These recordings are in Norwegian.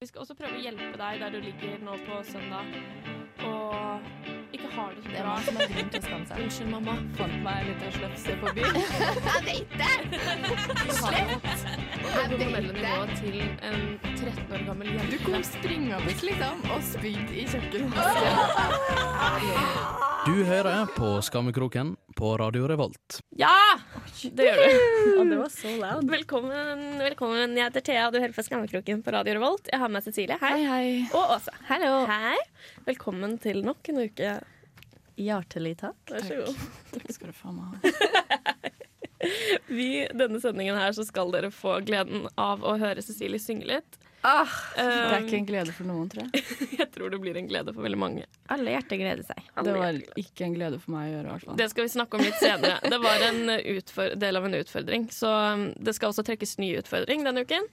Vi skal også prøve å hjelpe deg der du ligger nå på søndag og ikke har det så Det er bra. man som har grunn til å skamme seg. Unnskyld, mamma. Fant meg en liten slefse på byen. Jeg vet det! Du har vet det til en 13 år gammel Du jente. kom springende liksom og spydde i kjøkkenvasken. Du hører på Skammekroken på Radio Revolt. Ja! Det gjør du. Og det var så loud. Velkommen, velkommen. Jeg heter Thea, og du hører på Skammekroken på Radio Revolt. Jeg har med Cecilie. Hei. Hei, hei. Og Åse. Hallo. Hei. Velkommen til nok en uke. Hjertelig takk. Vær så god. Takk skal du faen meg ha. Vi, denne sendingen her så skal dere få gleden av å høre Cecilie synge litt. Ah, Det er Um, ikke en glede for noen, tror jeg. jeg tror det blir en glede for veldig mange. alle hjerter gleder seg. Det var ikke en glede for meg å gjøre, i hvert fall. Det skal vi snakke om litt senere. Det var en del av en utfordring, så um, det skal også trekkes ny utfordring denne uken.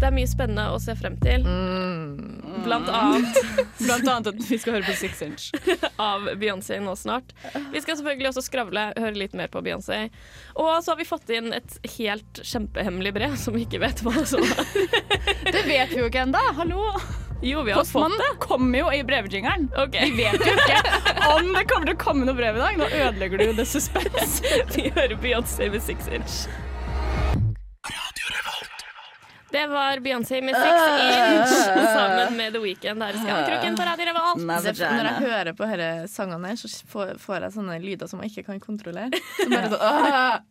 Det er mye spennende å se frem til, Mm. blant annet Blant annet at vi skal høre på Six Inch. av Beyoncé nå snart. Vi skal selvfølgelig også skravle, høre litt mer på Beyoncé. Og så har vi fått inn et helt kjempehemmelig brev som vi ikke vet hva det er. Det vet vi jo ikke ennå! Hallo! Jo, vi har fått det. kommer jo i brevjingeren. Okay. Vi vet jo ikke om det kommer til å komme noe brev i dag. Nå ødelegger du jo det suspens. Vi hører Beyoncé med Six Inch. Det var Beyoncé med Six Inch sammen med The Weeknd her i Skammekroken på Radio Revolt. Det, når jeg hører på disse sangene, så får, jeg sånne lyder som jeg ikke kan kontrollere. Så bare sånn,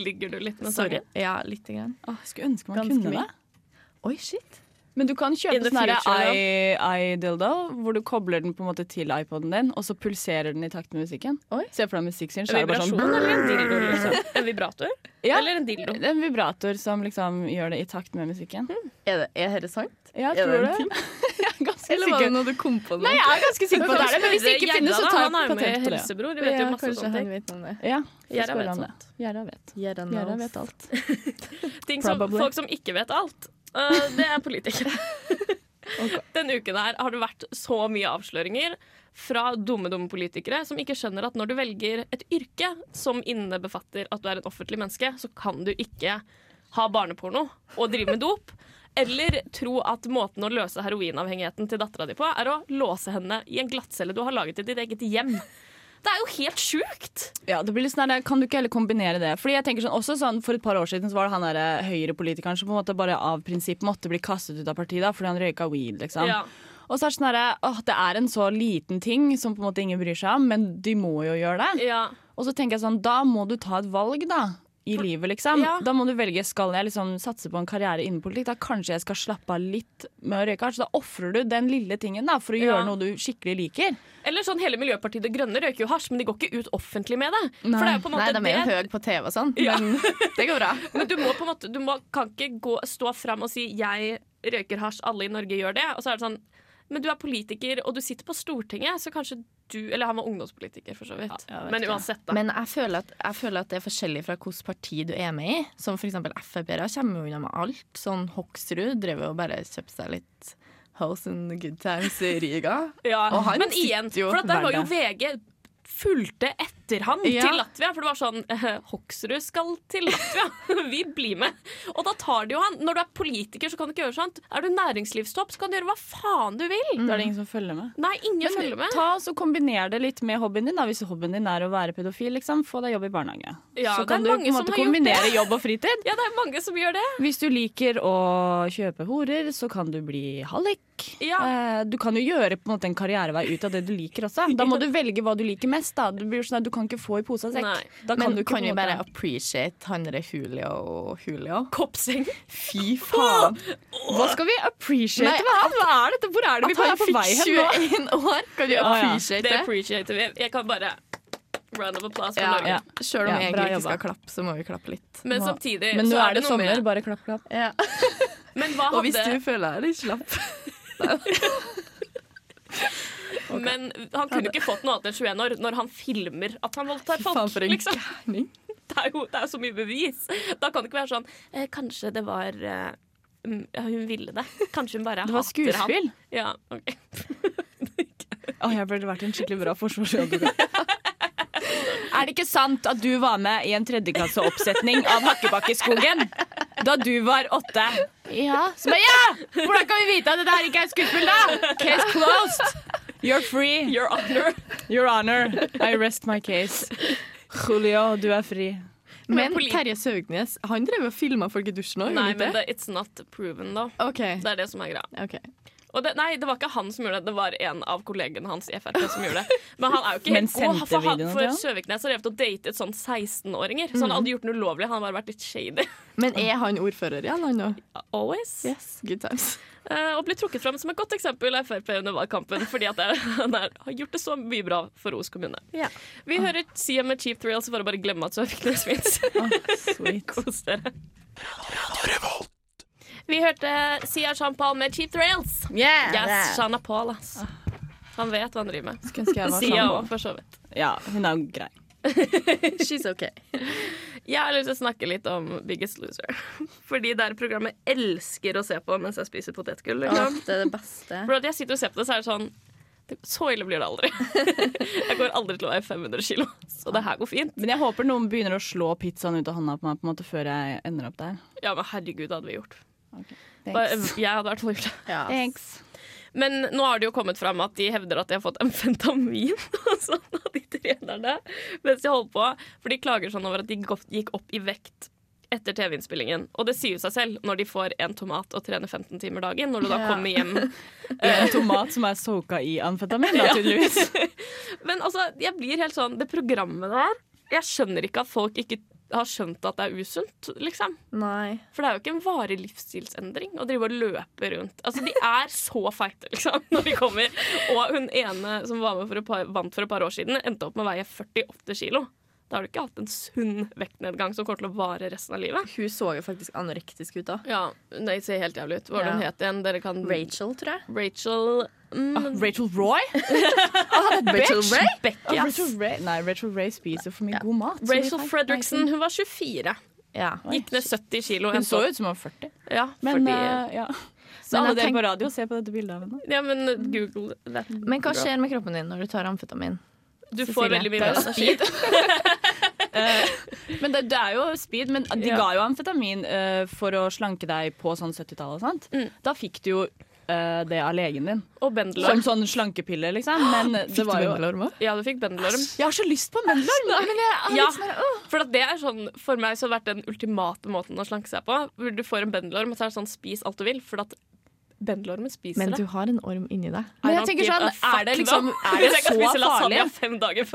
Ligger du litt med sorgen? Ja, lite grann. Åh, skulle ønske man Ganske kunne mye. det. Oi, shit. Men du kan kjøpe sånn i-dildo, hvor du kobler den på en måte til iPoden din, og så pulserer den i takt med musikken. Oi. Se for deg musikk sin. En så det bare vibrasjon sånn eller en dildo? Liksom? En vibrator? Ja. Eller en dildo? En vibrator som liksom gjør det i takt med musikken. Er det, er dette sant? Ja, jeg tror det. Jeg er ganske Eller var det noe du kom på? Nei, jeg er ganske sikker på det men hvis det ikke finnes, så tar jeg patent på det. helsebror, de vet jo masse sånne ting. det. Ja, Gjerda vet sånt. Gjerda vet. Gjerda Gjerda vet alt. Ting som, folk som ikke vet alt. Øh, det er politikere. Denne uken her har det vært så mye avsløringer fra dumme dumme politikere som ikke skjønner at når du velger et yrke som innebefatter at du er et offentlig menneske, så kan du ikke ha barneporno og drive med dop. Eller tro at måten å løse heroinavhengigheten til dattera di på, er å låse henne i en glattcelle du har laget i ditt eget hjem. Det er jo helt sjukt! Ja, det blir litt sånn der, Kan du ikke heller kombinere det? Fordi jeg tenker sånn, også sånn, For et par år siden så var det han der høyrepolitikeren som på en måte bare av prinsipp måtte bli kastet ut av partiet da, fordi han røyka weed. liksom. Ja. Og så er det sånn der, åh, det er en så liten ting som på en måte ingen bryr seg om, men de må jo gjøre det. Ja. Og så tenker jeg sånn, da må du ta et valg, da. I livet, liksom. Ja. Da må du velge skal jeg liksom satse på en karriere innen politikk. Da kanskje jeg skal slappe av litt med å røyke. Så da ofrer du den lille tingen da, for å Ja. gjøre noe du skikkelig liker. Eller sånn hele Miljøpartiet De Grønne røyker jo hasj, men de går ikke ut offentlig med det. For det er jo på en Nei, de er jo det høye på TV og sånn, Ja. men det går bra. Men du må på en måte Du må, kan ikke gå, stå fram og si 'jeg røyker hasj, alle i Norge gjør det'. Og så er det sånn Men du er politiker, og du sitter på Stortinget, så kanskje du Eller han var ungdomspolitiker, for så vidt. Ja, jeg men uansett, da. Men jeg føler, at, jeg føler at det er forskjellig fra hvilket parti du er med i. Som eksempel Frp-ere kommer jo unna med alt. Sånn Hoksrud drev jo bare kjøpte seg litt House and Good Times i Riga. ja. og han Men igjen, jo for at der var jo. VG fulgte etter han Ja. til Latvia. For det var sånn eh, Hoksrud skal til Latvia. Vi blir med. Og da tar de jo han. Når du er politiker, så kan du ikke gjøre sånt. Er du næringslivstopp, så kan du gjøre hva faen du vil. Da er det ingen som følger med. Nei, ingen Men følger med. ta så Kombiner det litt med hobbyen din. da Hvis hobbyen din er å være pedofil, liksom, få deg jobb i barnehage. Ja, så kan du på en måte kombinere jobb og fritid. Ja, det er mange som gjør det. Hvis du liker å kjøpe horer, så kan du bli hallik. Ja. Eh, Du kan jo gjøre på en måte en karrierevei ut av det du liker også. Da må du velge hva du liker mest. da Du blir sånn at Du kan ikke få i pose og sekk. Nei. Da kan Men kan vi bare appreciate han derre Julio og Julio? Koppseng. Fy faen! Hva skal vi appreciate Nei, at. Hva er dette? Hvor er det vi bare er på vei fikk hen nå? 21 år! Kan vi appreciate Det det? appreciater vi. Jeg kan bare Round of applause for Ja, Norge. ja. Selv om Ja, vi egentlig ikke skal klappe, så må vi klappe litt. Men samtidig Men nå så er det sommer, med- bare klapp, klapp. Ja. Men hva Og hvis du føler deg litt slapp Men han kunne ikke fått noe annet enn 21 år når han filmer at han voldtar folk. faen, for en liksom. gærning. det, er jo, det er jo så mye bevis. Da kan det ikke være sånn eh, Kanskje det var eh, mm, Hun ville det. Kanskje hun bare Det var skuespill. Ja, ok. oh, jeg burde vært en skikkelig bra forsvarsadvokat. Er det ikke sant at du var med i en tredjeklasseoppsetning av Hakkebakkeskogen da du var åtte? Ja. Så bare, ja! Hvordan kan vi vite at dette her ikke er skuespill, da? Case closed. You're free. Your honor. Your honor. I rest my case. Julio, du er fri. Men Terje Søgnes han drev og filma folk i dusjen òg. Nei, men det, it's not proven, da. OK. Det er det som er greia. ok. Og det, nei, det var ikke han som gjorde det, det var en av kollegene hans i Frp som gjorde det. Men han er jo ikke helt god. For, han, for han? Søviknes har drevet og datet sånn 16-åringer. Så han hadde gjort noe ulovlig, han har bare vært litt shady. Men er han ordfører igjen, han nå? Always. Yes, good times. Uh, og blir trukket fram som et godt eksempel av Frp under valgkampen. Fordi at det, han er, har gjort det så mye bra for Os kommune. Yeah. Vi hører Sia med Cheap Thrills for å bare glemme at Søviknes fins. Sweet. Kos dere. Vi hørte Sia Jean Paul med Cheap Trails. Yeah, Yes, Shana Paul, ass. Han vet hva han driver med. Skulle ønske jeg var Sia òg, for så vidt. Ja, hun er grei. She's OK. Jeg har lyst til å snakke litt om Biggest Loser. Fordi det er et program jeg elsker å se på mens jeg spiser potetgull. Liksom. det er det beste. For at jeg sitter og ser på det, så er det sånn Så ille blir det aldri. Jeg går aldri til å veie 500 kilo, så det her går fint. Men jeg håper noen begynner å slå pizzaen ut av hånda på meg på en måte før jeg ender opp der. Ja, men herregud, det hadde vi gjort. Thanks. Jeg hadde vært fall. Ja. Thanks. Men nå har det jo kommet fram at de hevder at de har fått amfetamin sånn av de trenerne mens de holder på. For de klager sånn over at de gikk opp i vekt etter TV-innspillingen. Og det sier jo seg selv når de får en tomat og trener 15 timer dagen. Når du da kommer hjem En tomat som er soka i amfetamin, da, tydeligvis. Men altså, jeg blir helt sånn Det programmet der Jeg skjønner ikke at folk ikke har skjønt at det er usunt, liksom. Nei. For det er jo ikke en varig livsstilsendring å drive og løpe rundt. Altså, De er så feite, liksom, når de kommer. Og hun ene som var med for et par, vant for et par år siden, endte opp med å veie 48 kilo. Da har du ikke hatt en sunn vektnedgang som kommer til å vare resten av livet. Hun så jo faktisk anorektisk ut da. Ja, Det ser helt jævlig ut. Hva var det hun Ja. het igjen? Dere kan Rachel, tror jeg. Rachel mm, Ah, Rachel Roy? Rachel Ray? Becky, Ah. Rachel Ray? Nei, Rachel Ray spiser for mye god mat. Rachel Fredriksen, hun var 24. Ja. Gikk ned 70 kilo. Hun så ut som hun var 40. Ja, Men fordi, uh, ja. Så Men alle dere tenk- på radio, se på dette bildet av henne. ja, men google that. Men hva skjer med kroppen din når du tar amfetamin? Du Cecilie, får veldig mye er mer energi. Eh, Men det, det er jo speed. Men de Ja. ga jo amfetamin uh, for å slanke deg på sånn 70-tallet. sant? Mm. Da fikk du jo uh, det av legen din. Og bendelorm. Som sånn slankepille, liksom. Men det Fikk var du bendelorm òg? Ja, du fikk bendelorm. Jeg har så lyst på bendelorm! Men jeg Ja, sånn, åh. for at det er sånn, for meg så har det vært den ultimate måten å slanke seg på. Hvor Du får en bendelorm, og så er det sånn spis alt du vil. For at bendelormen spiser det. Men du har en orm inni deg. Men jeg tenker sånn, er det liksom. Er det så farlig? fem dager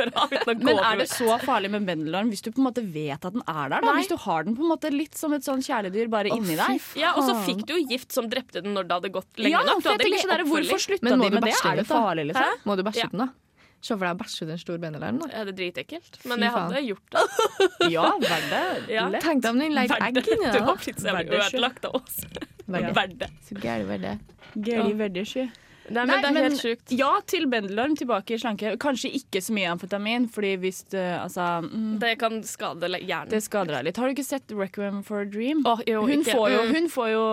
gå Men er det så farlig med bendelorm hvis du på en måte vet at den er der? da? Hvis du har den på en måte litt som et sånn kjæledyr bare inni deg? Ja, Og så fikk du jo gift som drepte den når det hadde gått lenge Ja, nok. Du for jeg hadde ingen sånn Hvorfor slutta de med det? Er det farlig, liksom? Må du bæsje Ja. den, da? Se for deg å bæsje ut en stor bendelorm. Ja, det er dritekkelt. Men Fy jeg faen. hadde gjort det. Ja, verdt det. Ja. Tenk deg om den legger egg inni det. Du har blitt så jævlig ødelagt av oss. Verdt det. Så. Gøy, veldig sky. Nei, men det er helt sjukt. Ja til bendelorm, tilbake i slanke. Kanskje ikke så mye amfetamin, fordi hvis det, altså, mm, Det kan skade hjernen. det skader deg litt. Har du ikke sett Requiem for a Dream? Oh, jo, Hun ikke. får, jo, Mm. hun får jo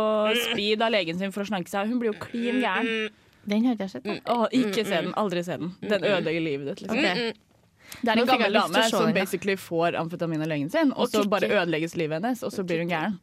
speed av legen sin for å slanke seg. Hun blir jo klin gæren. Mm, Den har jeg sett. Mm. Åh, ikke se den. Aldri se den. Den ødelegger livet ditt. Liksom. Ok. mm. Det er en gammel dame som den, basically får amfetamin av legen sin, og Og så bare ødelegges livet hennes, og så blir hun gæren.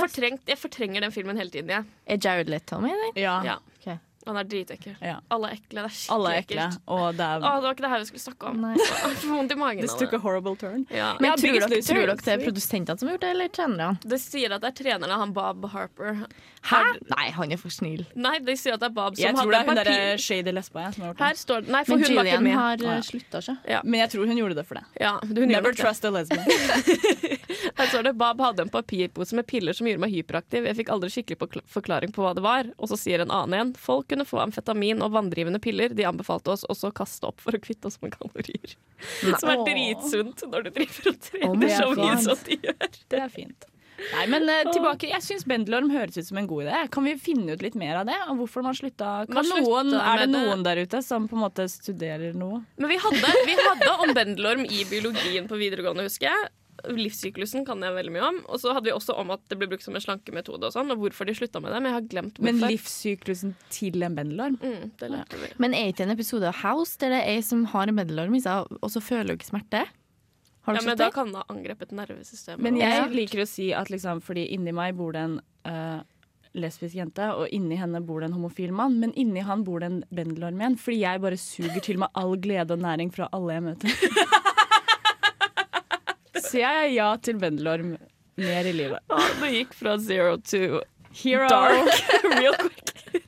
Fortrengt, jeg fortrenger den filmen hele tiden. Ja. Er Jared Leto med i den? Ja. Ja. Ok. Han er dritekkel. Ja. Alle er ekle. Det er skikkelig Alle er ekle, ekkelt. og det Å, er det var ikke det her vi skulle snakke om. Vondt i magen This took a horrible turn. Ja. Men Ja, tror, dere, tror dere det er produsentene som har gjort det, eller trenerne? Det sier at det er trenerne, han Bob Harper. Hæ? Nei, han er for snill. Nei, de sier at det er Bob som Jeg tror det er hun derre shady lesba jeg, som har gjort Her står det Nei, for Men hun var ikke Julian med. har Å, uh, slutta seg. Ja. Men jeg tror hun gjorde det for det. Ja, hun Never det. trust a lesbian. Her står det Bob hadde en papirpose med piller som gjorde meg hyperaktiv. Jeg fikk aldri skikkelig forklaring på hva det var. Og så sier en annen en folk kunne få amfetamin og vanndrivende piller. De anbefalte oss også å kaste opp for å kvitte oss med kalorier. Som er dritsunt når du driver og trener så mye som de gjør. Det er fint. Nei, men uh, tilbake, Jeg syns bendelorm høres ut som en god idé. Kan vi finne ut litt mer av det? Og hvorfor man slutta? Kan Man noen, er det. noen der ute som på en måte studerer noe? Men vi hadde, vi hadde om bendelorm i biologien på videregående, husker jeg. Livssyklusen kan jeg veldig mye om. Og så hadde vi også om at det ble brukt som en slankemetode, og sånn, og hvorfor de slutta med det. Men jeg har glemt hvorfor. Men livssyklusen til en bendelorm? mm, det lærte vi. Men er ikke en episode av House der det er ei som har en bendelorm i seg, og så føler hun ikke smerte? Har Ja, du men da kan det ha angrepet nervesystemet. Men jeg også. liker å si at liksom, fordi inni meg bor det en uh, lesbisk jente, og inni henne bor det en homofil mann. Men inni han bor det en bendelorm fordi jeg bare suger til meg all glede og næring fra alle jeg møter. Så jeg ja til bendelorm mer i livet. Det gikk fra zero to Hero. dark real quick.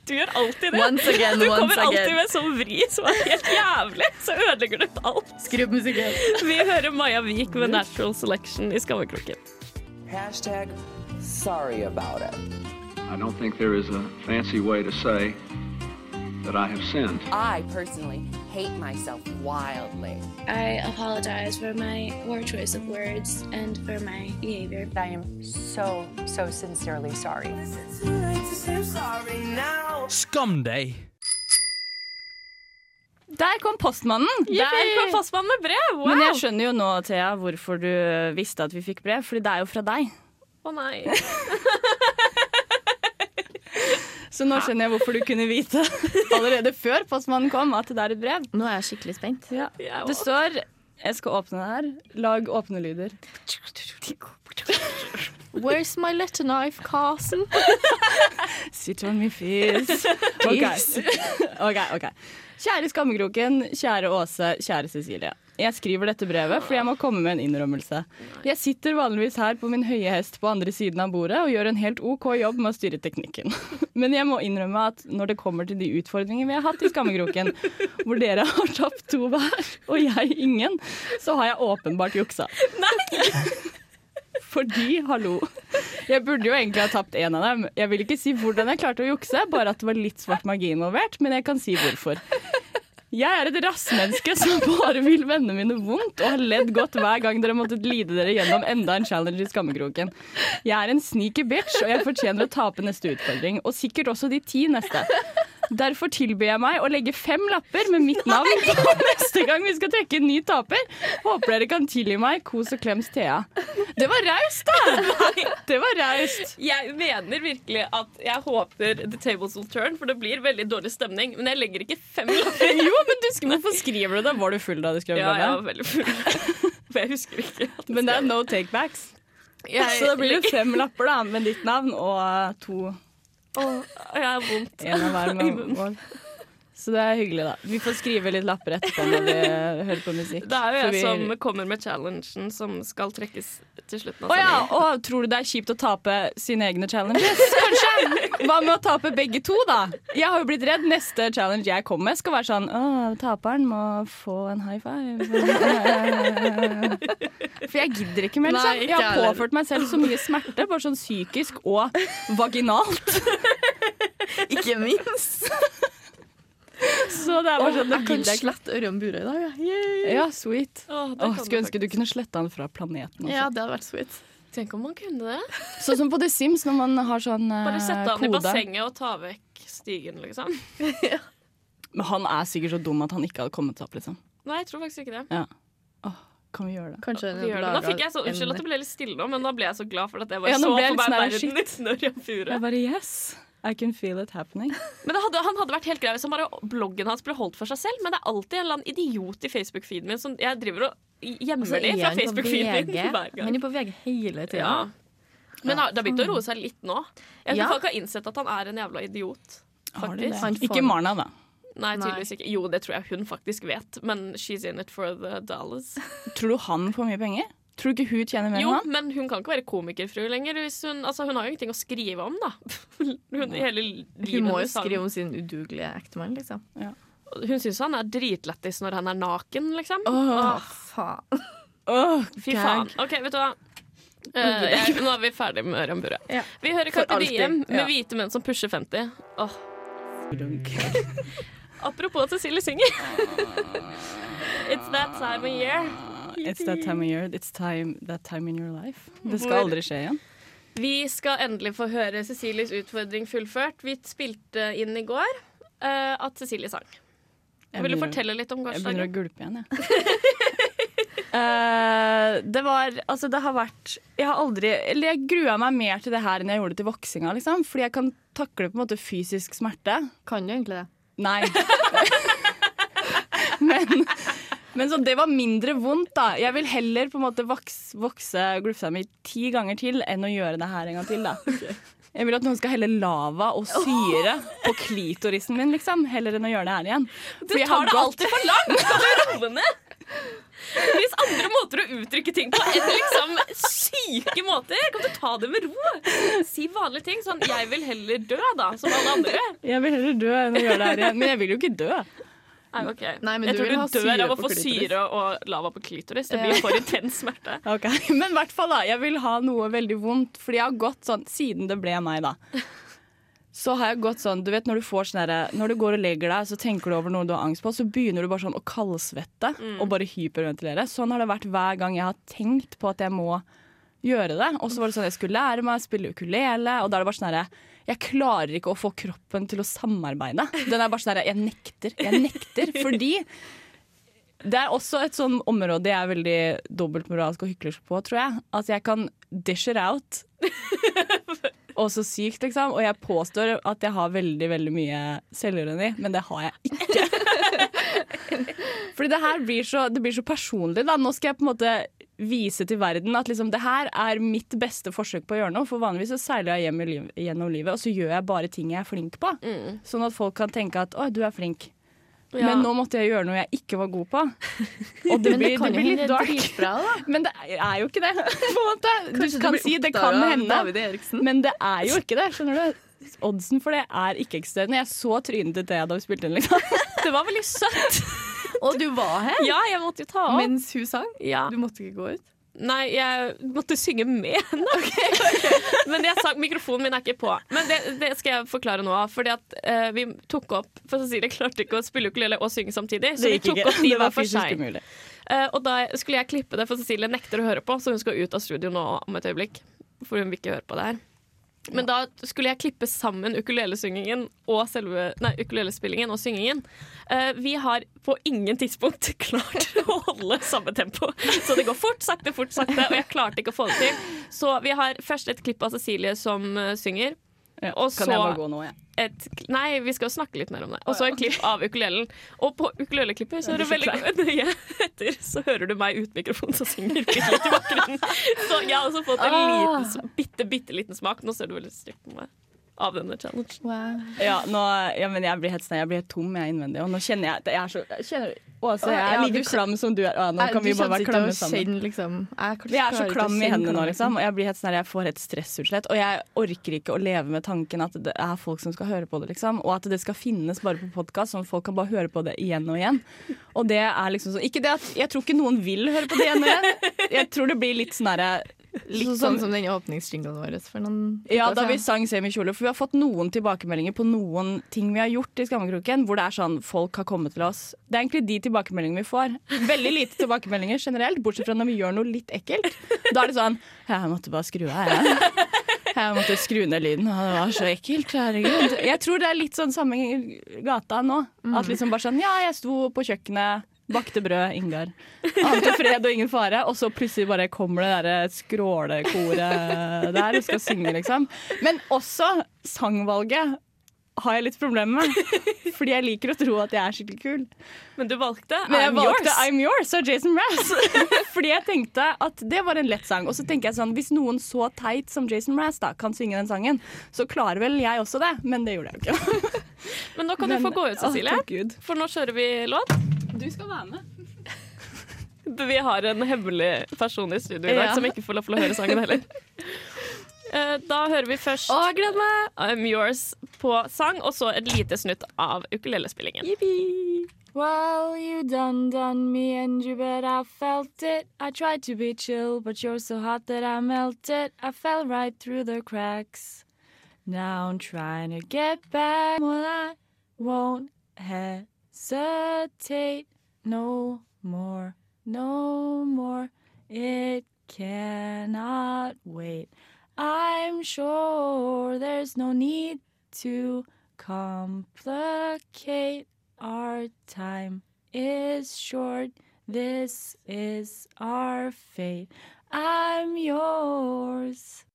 Du gjør alltid det. Once again, Du once kommer alltid again. med sånn vri som er helt jævlig. Så ødelegger du alt. Skru opp musikken. Vi hører Maja Vik med Natural Selection i Skammekroken. Hashtag sorry about it. I don't think there is a fancy way to say that I have sinned. I personally hate myself wildly. I apologize for my poor choice of words and for my behavior. I am so, so sincerely sorry. Skam deg! Der kom postmannen! Der kom postmannen med brev! Wow! Men jeg skjønner jo nå, Thea, hvorfor du visste at vi fikk brev. Fordi det er jo fra deg. Å nei. Så nå skjønner jeg hvorfor du kunne vite allerede før postmannen kom at det er et brev. Nå er jeg skikkelig spent. Ja. Det står Jeg skal åpne det her. Lag åpnelyder. Where's my letter knife, Carson? Sit on me face. Okay. ok, ok Kjære Skammekroken, kjære Åse, kjære Cecilie. Jeg skriver dette brevet fordi jeg må komme med en innrømmelse. Jeg sitter vanligvis her på min høye hest på andre siden av bordet og gjør en helt OK jobb med å styre teknikken. Men jeg må innrømme at når det kommer til de utfordringene vi har hatt i Skammekroken, hvor dere har tapt to hver og jeg ingen, så har jeg åpenbart juksa. Fordi, hallo Jeg burde jo egentlig ha tapt én av dem. Jeg vil ikke si hvordan jeg klarte å jukse, bare at det var litt svart magi involvert, men jeg kan si hvorfor. Jeg er et rassmenneske som bare vil vennene mine vondt, og har ledd godt hver gang dere måttet lide dere gjennom enda en challenge i skammekroken. Jeg er en sneaky bitch, og jeg fortjener å tape neste utfordring. Og sikkert også de ti neste. Derfor tilbyr jeg meg å legge fem lapper med mitt navn på neste gang vi skal trekke en ny taper. Håper dere kan tilgi meg. Kos og klems Thea. Det var raust, da! Det var raust. Jeg mener virkelig at jeg håper The Tables Will Turn, for det blir veldig dårlig stemning. Men jeg legger ikke fem lapper. Jo, men du, skal hvorfor skriver du det? Var du full da du skrev Ja, jeg var veldig full. For jeg husker ikke. at Men det er no takebacks. Jeg, Så da blir det fem lapper da, med ditt navn og eh, to Jeg har vondt. i munnen. Så det er hyggelig, da. Vi får skrive litt lapper etterpå når vi hører på musikk. Det er jo jeg vi- som kommer med challengen som skal trekkes til slutten av oh, ja, og tror du det er kjipt å tape sine egne challenges? Kanskje? Hva med å tape begge to, da? Jeg har jo blitt redd. Neste challenge jeg kommer med, skal være sånn Å, taperen må få en high five. For jeg gidder ikke mer, Nei, liksom. ikke Jeg har påført meg selv så mye smerte, bare sånn psykisk og vaginalt. Ikke minst. Så det er bare sånn, det jeg kan slette Ørjan Burøe i dag. Ja. Ja, sweet. Åh, det Åh, skulle du ønske du kunne slette han fra planeten. Også. ja, det hadde vært sweet. Tenk om man kunne det. Sånn som på The Sims, når man har sånn kode. Bare sette han i bassenget og ta vekk stigen, liksom. Men han er sikkert så dum at han ikke hadde kommet seg opp, liksom. Nei, jeg tror faktisk ikke det. Kan vi gjøre det? Kanskje Vi gjør det. Nå fikk jeg så, Unnskyld at det ble litt stille nå, men da ble jeg så glad for at jeg bare Ja, så litt meg sånn verden uten Ørjan Fure. Jeg bare yes, I can feel it happening. Men det hadde, han hadde vært helt grei hvis han bare bloggen hans ble holdt for seg selv. Men det er alltid en eller annen idiot i Facebook-feeden min som jeg driver og gjemmer Altså, fra Facebook-feeden min hver gang. Han er på VG hele tida. Ja. Men det har begynt å roe seg litt nå. Jeg tror Ja. folk har innsett at han er en jævla idiot. Har de Faktisk. det? Ikke Marna, da. Nei. tydeligvis ikke. Jo, det tror jeg hun faktisk vet, men she's in it for the dollars. Tror du han får mye penger? Tror du ikke hun tjener mer Jo, enn han? men hun kan ikke være komikerfru lenger. Hvis hun, altså, hun har jo ingenting å skrive om, da. Hun, hele livet Hun må jo skrive om sin udugelige ektemann, liksom. Hun syns han er dritlættis når han er naken, liksom. Åh, faen. Oh, Fy faen. OK, vet du hva. Uh, jeg, nå er vi ferdig med Ørjan Burre. Ja. Vi hører Carpe. Diem med Ja. hvite menn som pusher 50. Oh. Apropos at Cecilie synger. It's that time of year. It's that time of year. It's time, that time in your life. Det skal aldri skje igjen. Vi skal endelig få høre Cecilies utfordring fullført. Vi spilte inn i går uh, at Cecilie sang. Jeg Vil du fortelle litt om Jeg begynner å gulpe igjen, jeg. Eh, det var Altså, det har vært Jeg har aldri Eller jeg grua meg mer til det her enn jeg gjorde til voksinga, liksom. Fordi jeg kan takle på en måte fysisk smerte. Kan du egentlig det? Nei. men men så det var mindre vondt, da. Jeg vil heller på en måte vokse, vokse glufsa mi ti ganger til enn å gjøre det her en gang til, da. Jeg vil at noen skal helle lava og syre på klitorisen min, liksom, heller enn å gjøre det her igjen. Du tar det gått- alltid for langt! Skal du roe ned? Det fins andre måter å uttrykke ting på enn liksom syke måter. Kan du ta det med ro? Si vanlige ting. Sånn 'jeg vil heller dø', da, som alle andre. Jeg vil heller dø enn å gjøre det her igjen. Men jeg vil jo ikke dø. Nei, ok. Nei, jeg du tror du ha dør av å få syre og lava på klitoris. Det blir for intens smerte. okay. Men i hvert fall da, jeg vil ha noe veldig vondt. Fordi jeg har gått sånn, siden det ble meg da Så har jeg gått sånn, du vet når du får sånn Når du går og legger deg, så tenker du over noe du har angst på, så begynner du bare sånn å kaldsvette og bare hyperventilere. Sånn har det vært hver gang jeg har tenkt på at jeg må gjøre det. Og så var det sånn jeg skulle lære meg å spille ukulele, og da er det bare sånn herre Jeg klarer ikke å få kroppen til å samarbeide. Den er bare sånn herre Jeg nekter. Jeg nekter. Fordi det er også et sånn område jeg er veldig dobbeltmoralsk og hyklersk på, tror jeg. At jeg kan dish it out. Og så sykt, liksom. Og jeg påstår at jeg har veldig veldig mye selvironi, men det har jeg ikke. Fordi det her blir så, det blir så personlig. Da. Nå skal jeg på en måte vise til verden at liksom, det her er mitt beste forsøk på å gjøre noe. For vanligvis så seiler jeg hjem liv, gjennom livet, og så gjør jeg bare ting jeg er flink på. Sånn at folk kan tenke at 'å, du er flink'. Ja. Men nå måtte jeg gjøre noe jeg ikke var god på. Og det blir, det det blir litt dark. da. Men det er jo ikke det. På en måte. Du Kanskje kan si det kan hende, men det er jo ikke det. Skjønner du? Oddsen for det er ikke-eksisterende. Jeg så trynet til Thea da vi spilte inn. Liksom. Det var veldig søtt. Og du var her Ja, jeg måtte jo ta opp. mens hun sang. Ja. Du måtte ikke gå ut. Nei, jeg måtte synge med henne. Men jeg sa, mikrofonen min er ikke på. Men det, det skal jeg forklare nå. Fordi at uh, vi tok opp For Cecilie klarte ikke å spille ukulele og synge samtidig. Så vi tok opp de hver for seg. Eh, og da skulle jeg klippe det, for Cecilie nekter å høre på, så hun skal ut av studio nå om et øyeblikk. For hun vil ikke høre på det her. Men da skulle jeg klippe sammen ukulelesyngingen og selve Nei, ukulelespillingen og syngingen. Uh, vi har på ingen tidspunkt klart å holde samme tempo. Så det går fort, sakte, fort, sakte, og jeg klarte ikke å få det til. Så vi har først et klipp av Cecilie som eh, synger. Ja, Og kan så- jeg bare gå nå, jeg? Et, nei, vi skal snakke litt mer om det. Og så et klipp av ukulelen. Og på ukuleleklippet så er det veldig nøye etter, så hører du meg ut mikrofonen som synger litt i bakgrunnen. Så jeg har også fått en Ah. liten, bitte, bitte liten smak. Nå ser du veldig stygt på meg av denne challenge. Ja, nå, ja, men jeg blir helt, jeg blir helt tom jeg innvendig. Og nå kjenner jeg jeg er så jeg kjenner, Åse, jeg er Ja, like klam som du er. Å, nå kan vi bare være klamme sammen. Liksom. Vi er så klarer ikke å klam i hendene nå, liksom. Og jeg blir helt sånn jeg får et stressutslett. Og jeg orker ikke å leve med tanken at det er folk som skal høre på det, liksom. Og at det skal finnes bare på podkast, sånn at folk kan bare høre på det igjen og igjen. Og det er liksom sånn Ikke det at Jeg tror ikke noen vil høre på det igjen og igjen. Jeg tror det blir litt sånn herre Litt sånn som den åpningsjinglen vår for noen Ja, da vi sang semikjole. For vi har fått noen tilbakemeldinger på noen ting vi har gjort i Skammekroken, hvor det er sånn folk har kommet til oss. Det er egentlig de tilbakemeldingene vi får. Veldig lite tilbakemeldinger generelt, bortsett fra når vi gjør noe litt ekkelt. Da er det sånn Jeg måtte bare skru av, jeg. Jeg måtte skru ned lyden, og det var så ekkelt. Herregud. Jeg tror det er litt sånn samme gata nå. At liksom bare sånn Ja, jeg sto på kjøkkenet. Bakte brød, Ingar. Ante fred og ingen fare. Og så plutselig bare kommer det derre skrålekoret der og skal synge, liksom. Men også sangvalget har jeg litt problemer med. Fordi jeg liker å tro at jeg er skikkelig kul. Men du valgte Men jeg I'm valgte yours. I'm Yours av Jason Mraz. Fordi jeg tenkte at det var en lett sang. Og så tenker jeg sånn, hvis noen så teit som Jason Mraz da, kan synge den sangen, så klarer vel jeg også det. Men det gjorde jeg jo ikke. Men nå kan du få gå ut, Cecilie. Å. For nå kjører vi låt. Du skal være med. Vi har en hemmelig person i studio i dag Ja. som ikke får lov til å høre sangen heller. Eh, Da hører vi først Å, jeg gleder meg! I'm Yours på sang, og så et lite snutt av ukulelespillingen. Well, you done done me and you bet I felt it. I tried to be chill, but you're so hot that I melted. I fell right through the cracks. Now I'm trying to get back. Well, I won't hesitate no more, no more. It cannot wait. I'm sure there's no need to complicate. Our time is short. This is our fate. I'm yours.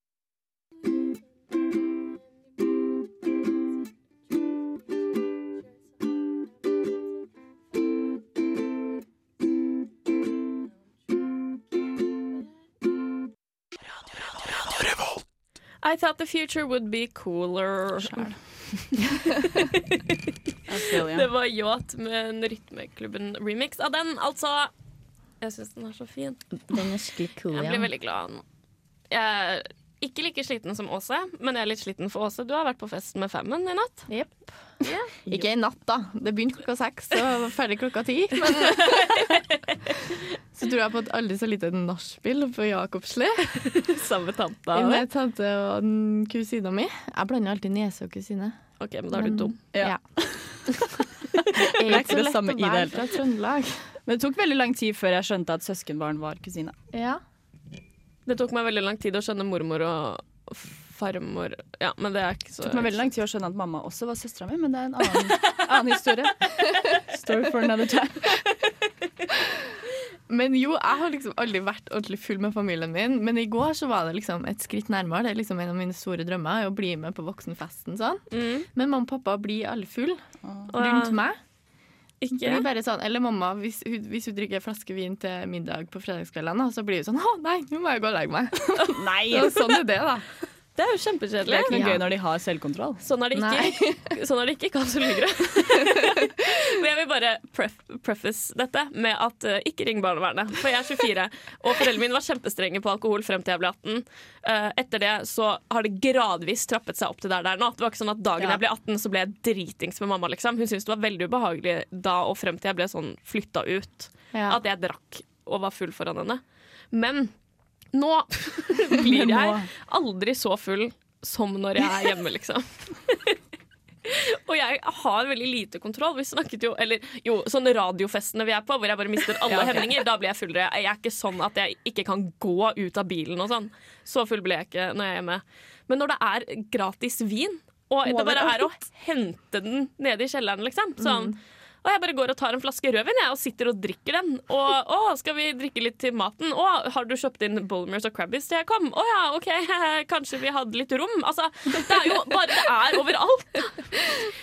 I thought the future would be cooler. Det var Yacht med en Rytmeklubben-remix av den. Altså, jeg syns den er så fin. Den er skikkelig cool, Jeg blir veldig glad. nå. Jeg er ikke like sliten som Åse, men jeg er litt sliten for Åse. Du har vært på fest med Femmen i natt. Yep. Yeah. Ikke i natt, da. Det begynte klokka seks og var ferdig klokka ti. Men så tror jeg på et aldri så lite nachspiel på Jakobsli. Samme tanta. Med tante og kusina mi. Jeg blander alltid nese og kusine. Ok, men da er du dum. Ja. Det er ikke det samme i det hele fra tatt. Trøndelag. Men det tok veldig lang tid før jeg skjønte at søskenbarn var kusine. Ja. Det tok meg veldig lang tid å skjønne mormor og farmor Ja, men det er ikke så Det tok meg veldig lang tid å skjønne at mamma også var søstera mi, men det er en annen, annen historie. Story for another time. Men jo, jeg har liksom aldri vært ordentlig full med familien min. Men i går så var det liksom et skritt nærmere. Det er liksom en av mine store drømmer å bli med på voksenfesten. sånn. Mm. Men mamma og pappa blir alle full rundt meg. Ikke? Blir bare sånn, eller mamma, hvis hun, hvis hun drikker en flaske vin til middag på fredagskveldene, så blir hun sånn 'Å nei, nå må jeg gå og legge meg'. Nei! Sånn er det, da. Det er jo Det er ikke noe Ja. gøy når de har selvkontroll. Sånn er det ikke, sånn er det ikke Lygre. Men jeg vil bare pref preface dette med at uh, ikke ring barnevernet. For jeg er 24, og foreldrene mine var kjempestrenge på alkohol frem til jeg ble 18. Uh, etter det så har det gradvis trappet seg opp til der det er nå. Det var ikke sånn at dagen Ja. jeg ble 18, så ble jeg dritings med mamma. liksom. Hun syntes det var veldig ubehagelig da og frem til jeg ble sånn flytta ut. Ja. At jeg drakk og var full foran henne. Men nå blir jeg aldri så full som når jeg er hjemme, liksom. Og jeg har veldig lite kontroll. Vi snakket jo, eller jo, sånne radiofestene vi er på, hvor jeg bare mister alle Ja, okay. hemninger, da blir jeg fullere. Jeg er ikke sånn at jeg ikke kan gå ut av bilen og sånn. Så full blir jeg ikke når jeg er hjemme. Men når det er gratis vin, og det bare er å hente den nede i kjelleren, liksom. Sånn. Og jeg bare går og tar en flaske rødvin jeg, og sitter og drikker den. Og å, skal vi drikke litt til maten? Å, har du kjøpt inn Bolmers og Crabbies til jeg kom? Å ja, OK, kanskje vi hadde litt rom? Altså, det er jo bare Det er overalt.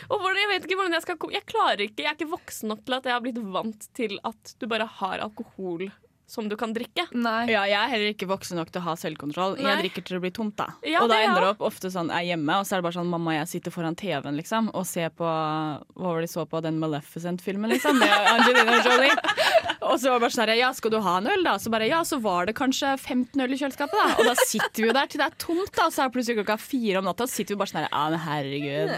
Og jeg vet ikke hvordan jeg skal komme. Jeg klarer ikke, jeg er ikke voksen nok til at jeg har blitt vant til at du bare har alkohol som du kan drikke. Nei. Ja, jeg er heller ikke voksen nok til å ha selvkontroll. Nei. Jeg drikker til det blir tomt, da. Ja, og da er ender det opp ofte sånn jeg er hjemme, og så er det bare sånn mamma og jeg sitter foran TV-en liksom, og ser på Hva var det de så på? Den Maleficent-filmen, liksom? Med Angelina Jolie. Og så bare sånn her, ja, skal du ha en øl, da? Så bare ja, så var det kanskje 15 øl i kjøleskapet, da. Og da sitter vi jo der til det er tomt, da. Så er det plutselig klokka fire om natta, så sitter vi bare sånn her, ja, men herregud.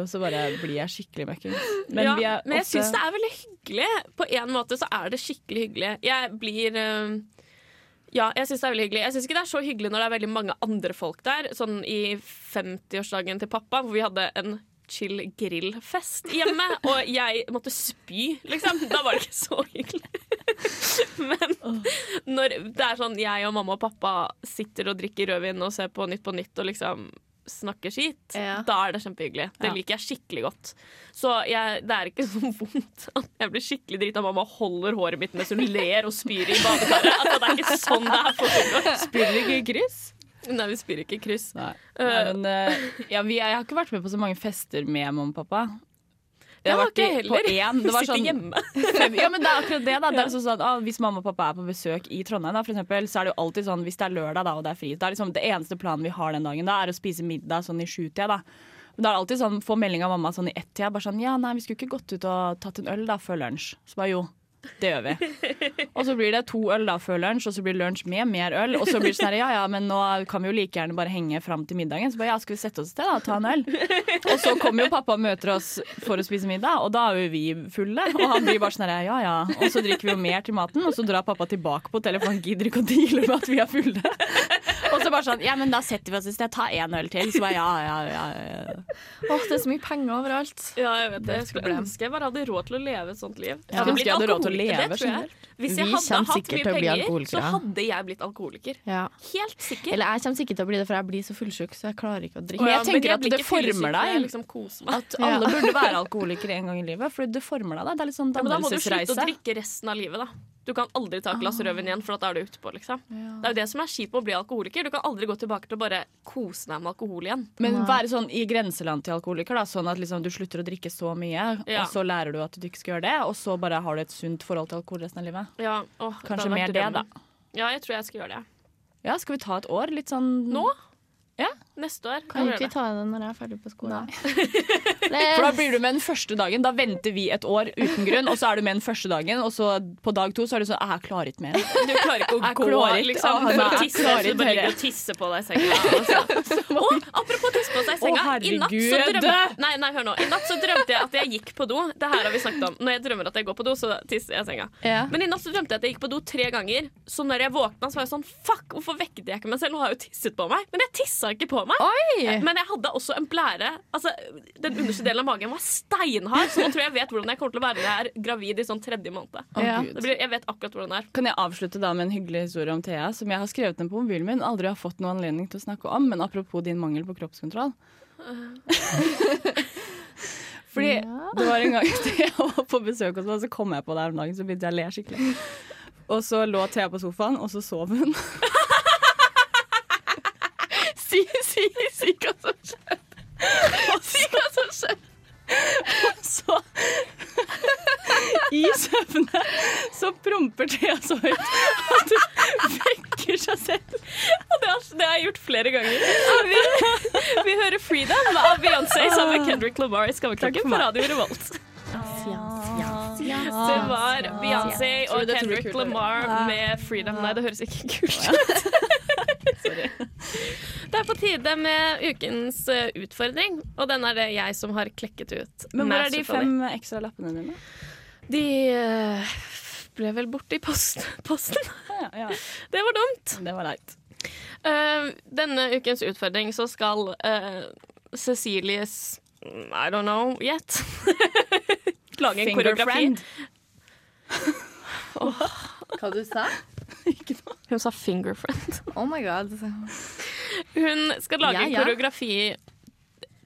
Og så bare blir jeg skikkelig møkkings. Men ja, er men jeg også- syns det er veldig hyggelig. På en måte så er det skikkelig hyggelig. Jeg blir eh, Ja, jeg syns det er veldig hyggelig. Jeg syns ikke det er så hyggelig når det er veldig mange andre folk der. Sånn i 50-årsdagen til pappa, hvor vi hadde en chill grillfest hjemme, og jeg måtte spy, liksom. Da var det ikke så hyggelig. Men når det er sånn jeg og mamma og pappa sitter og drikker rødvin og ser på Nytt på Nytt og liksom snakker skit, Ja. da er det kjempehyggelig. Det Ja. liker jeg skikkelig godt. Så jeg, det er ikke så vondt at jeg blir skikkelig drita. Mamma holder håret mitt mens hun ler og spyr i badekaret. Altså, det er ikke sånn det er. Spyr ikke i kryss? Nei, vi spyr ikke kryss. Nei. Eh, men, eh, ja, vi, jeg har ikke vært med på så mange fester med mamma og pappa. Jeg har vært ikke i- heller. På én, det var Sitter sånn, hjemme. ja, men det er akkurat det. Da. Det er sånn at, ah, hvis mamma og pappa er på besøk i Trondheim, da, for eksempel, så er det jo alltid sånn hvis det er lørdag da, og det er fri. Det, er liksom, det eneste planen vi har den dagen, da, er å spise middag sånn i sjutida. Da. Men da er det alltid sånn, få melding av mamma sånn i ett-tida. Bare sånn Ja, nei, vi skulle ikke gått ut og tatt en øl da før lunsj. Så bare jo. Det gjør vi. Og så blir det to øl da før lunsj, og så blir det lunsj med mer øl. Og så blir det sånn her, ja ja, men nå kan vi jo like gjerne bare henge fram til middagen. Så bare ja, skal vi sette oss et sted da og ta en øl? Og så kommer jo pappa og møter oss for å spise middag, og da er jo vi fulle. Og han blir bare sånn her, ja ja. Og så drikker vi jo mer til maten, og så drar pappa tilbake på hotellet, for han gidder ikke å deale med at vi er fulle. Og så bare sånn, ja men da setter vi oss et sted, ta en øl til. Så bare ja ja ja. ja. Åh, det er så mye penger overalt. Ja, jeg vet det. Jeg skulle ønske jeg bare hadde råd til å leve et sånt liv. Ja, hadde råd til å leve det tror jeg. Hvis Vi jeg hadde hatt mye penger, så hadde jeg blitt alkoholiker. Ja. Helt sikker. Eller jeg kommer sikkert til å bli det, for jeg blir så fullsjuk, så jeg klarer ikke å drikke. Men jeg tenker men jeg at det former deg. Liksom. At alle burde være alkoholikere en gang i livet, for det former deg. da. Det er litt sånn Ja, men da må du slutte å drikke resten av livet, da. Du kan aldri ta et glass rødvin igjen, for da er du utpå, liksom. Det er jo det som er kjipt med å bli alkoholiker. Du kan aldri gå tilbake til å bare kose deg med alkohol igjen. Men være sånn i grenseland til alkoholiker, da, sånn at liksom du slutter å drikke så mye, Ja. og så lærer du at du ikke skal gjøre det, og så bare har du et sunt forhold til alkohol resten av livet. Ja, åh, Kanskje mer det, da. Ja, jeg tror jeg skal gjøre det. Ja, skal vi ta et år? Litt sånn Nå? Ja. Neste år. Kan vi ikke vi ta det når jeg er ferdig på skolen? For da blir du med den første dagen. Da venter vi et år uten grunn, og så er du med den første dagen, og så på dag to så er du sånn Jeg klarer ikke mer. Du klarer ikke å Jeg gå, klarer liksom. Å, For nei, tisse, klarer så du bare ligger og tisser på deg i senga. Altså. Og apropos tisse på seg i senga. Å, I natt så drømte Nei, nei, hør nå. I natt så drømte jeg at jeg gikk på do. Det her har vi snakket om. Når jeg drømmer at jeg går på do, så tisser jeg i senga. Ja. Men i natt så drømte jeg at jeg gikk på do tre ganger. Så når jeg våkna, så var jeg sånn Fuck, hvorfor vekket jeg ikke meg selv? Nå har jeg jo tisset på meg. Men jeg tissa ikke på meg. Oi! Men jeg hadde også en blære. Altså, Den underste delen av magen var steinhard, så nå tror jeg jeg vet hvordan jeg kommer til å være når jeg er gravid i sånn tredje måned. Ja. Det blir, jeg vet akkurat hvordan det er. Kan jeg avslutte da med en hyggelig historie om Thea, som jeg har skrevet ned på mobilen min, aldri har fått noen anledning til å snakke om, men apropos din mangel på kroppskontroll. Fordi det var en gang Thea var på besøk hos meg, så kom jeg på det her om dagen, så begynte jeg å le skikkelig. Og så lå Thea på sofaen, og så sov hun. si, si, hva som skjedde. Si hva som skjedde. Og så I søvne så promper Thea så høyt at hun vekker seg selv. Og det har, det har jeg gjort flere ganger. Vi, vi hører 'Freedom' av Beyoncé sammen med Kendrick Lamar i Skammekroken på. Radio Revolt. Det var Beyoncé og Kendrick Lamar med 'Freedom'. Nei, det høres ikke kult ut. Det er på tide med ukens eh, utfordring, og den er det jeg som har klekket ut. Men hvor er de fem ekstra lappene dine? De eh, ble vel borte i post, posten. Ja, ja. Det var dumt. Det var leit. Eh, denne ukens utfordring så skal uh, Cecilies mm, I don't know yet. Lage en koreografi. Hva du sa Hun sa 'fingerfriend'. Oh my god. Hun skal lage Ja, en ja. koreografi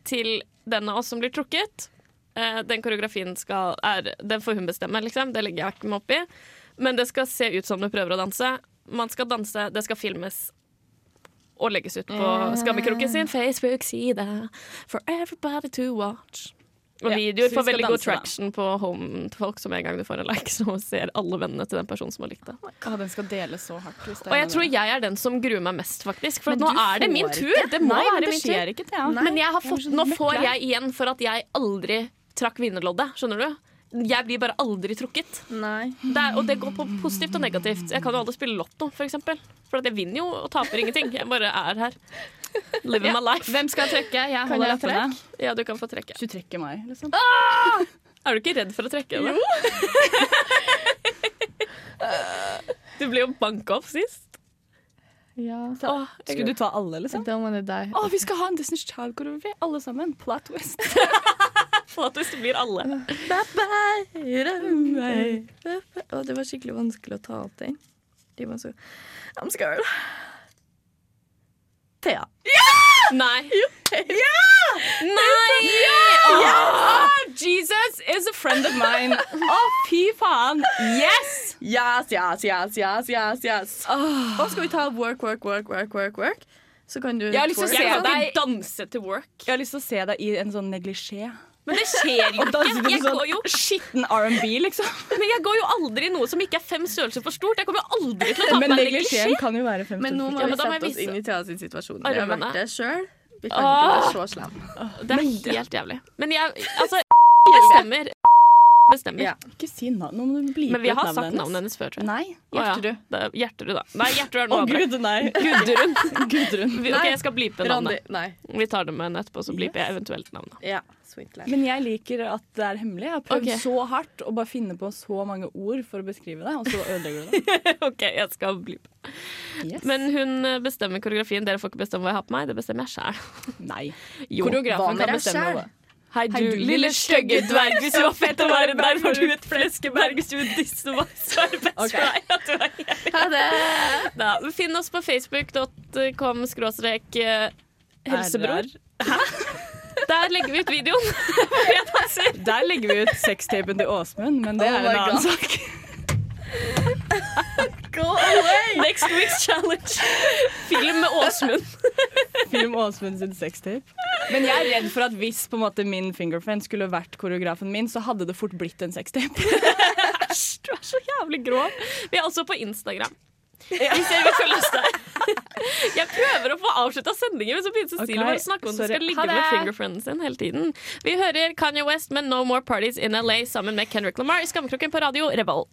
til den av oss som blir trukket. Eh, den koreografien skal, er, den får hun bestemme, liksom. Det legger jeg ikke meg opp i. Men det skal se ut som du prøver å danse. Man skal danse, det skal filmes og legges ut på Skammekroken sin Facebook-side. For everybody to watch. Og videoer får veldig god traction på home til folk, som en gang du får en like, så ser alle vennene til den personen som har likt det. Oh den skal deles så hardt. Hvis det Og jeg tror jeg er den som gruer meg mest, faktisk. For at nå er det min tur. Det må Nei, være det min tur. Ikke, ikke, Thea. Men jeg har fått, nå får jeg igjen for at jeg aldri trakk vinnerloddet. Skjønner du? Jeg blir bare aldri trukket. Nei. Det er, og det går på positivt og negativt. Jeg kan jo aldri spille lotto, for eksempel. For at jeg vinner jo og taper ingenting. Jeg bare er her. Living my life. Hvem skal trekke? Jeg Kan holder lappene. Ja, du kan få trekke. Du trekker meg, liksom. Er du ikke redd for å trekke? Jo. du ble jo banka opp sist. Ja. Åh, jeg Skulle du ta alle, liksom? Da må det deg. Å, vi skal ha en Disney's Child-koreografi, alle sammen. Plot twist. At hvis det blir alle. Å, det var skikkelig vanskelig å ta opp den. De var så I'm scared. Thea. Nei. Nei! Ah, Jesus is a friend of mine. Å, fy faen. Yes! Yes, yes, yes, yes, yes, yes. Og skal vi ta work, work, work, work, work, work? Så kan du Jeg har lyst til å Jeg se deg ikke danse til work. Jeg har lyst til å se deg i en sånn neglisjé. Men det skjer jo ikke. Jeg går jo, sånn skitten R&B, liksom. men jeg går jo aldri i noe som ikke er fem størrelser for stort. Jeg kommer jo aldri til å ta på Men meg neglisjeen neglisjé. kan jo være 50 Men nå må vi sette oss inn i Thea sin situasjon. Vi har vært det sjøl. Vi kan ikke være så slem. Det er helt jævlig. Men jeg Altså, bestemmer. Bestemmer. Ja. Ikke si navn. Nå må du bli Men vi har sagt navnet hennes før, tror jeg. Nei. Å, ja. Gjertrud. Det er Gjertrud, da. Nei, Gjertrud er noe annet. gud, nei. Gudrun. Gudrun. Vi- Ok, jeg skal blipe navnet. Nei. Vi tar det med henne etterpå, så bliper jeg eventuelt navnet. Ja. Men jeg liker at det er hemmelig. Jeg har prøvd okay. så hardt å bare finne på så mange ord for å beskrive det, og så ødelegger du det. OK, jeg skal blipe. Yes. Men hun bestemmer koreografien. Dere får ikke bestemme hva jeg har på meg. Det bestemmer jeg sjæl. Nei. Jo. Koreografen kan bestemme selv? det. Hei du, du, lille stygge dverg, hvis du var fett å være der, var du et fleskeberg, hvis du disse var så er det best for deg. Ha det! Da, Finn oss på facebook.com skråstrek eh, helsebror. Der legger vi ut videoen. Der legger vi ut sextapen til Åsmund, men det Oh er en annen God. sak. Next week's challenge. Film med Åsmund. Film Åsmund sin sextape. Men jeg er redd for at hvis på en måte min fingerfriend skulle vært koreografen min, så hadde det fort blitt en sextape. Æsj, du er så jævlig grov. Vi er også på Instagram. Hvis jeg vil følge oss der. Jeg prøver å få avslutta sendingen, men så begynner Cecilie okay. å snakke om sorry. skal ligge med fingerfrienden sin hele tiden. Vi hører Kanye West med No More Parties in LA sammen med Kendrick Lamar i Skammekroken på radio Revolt.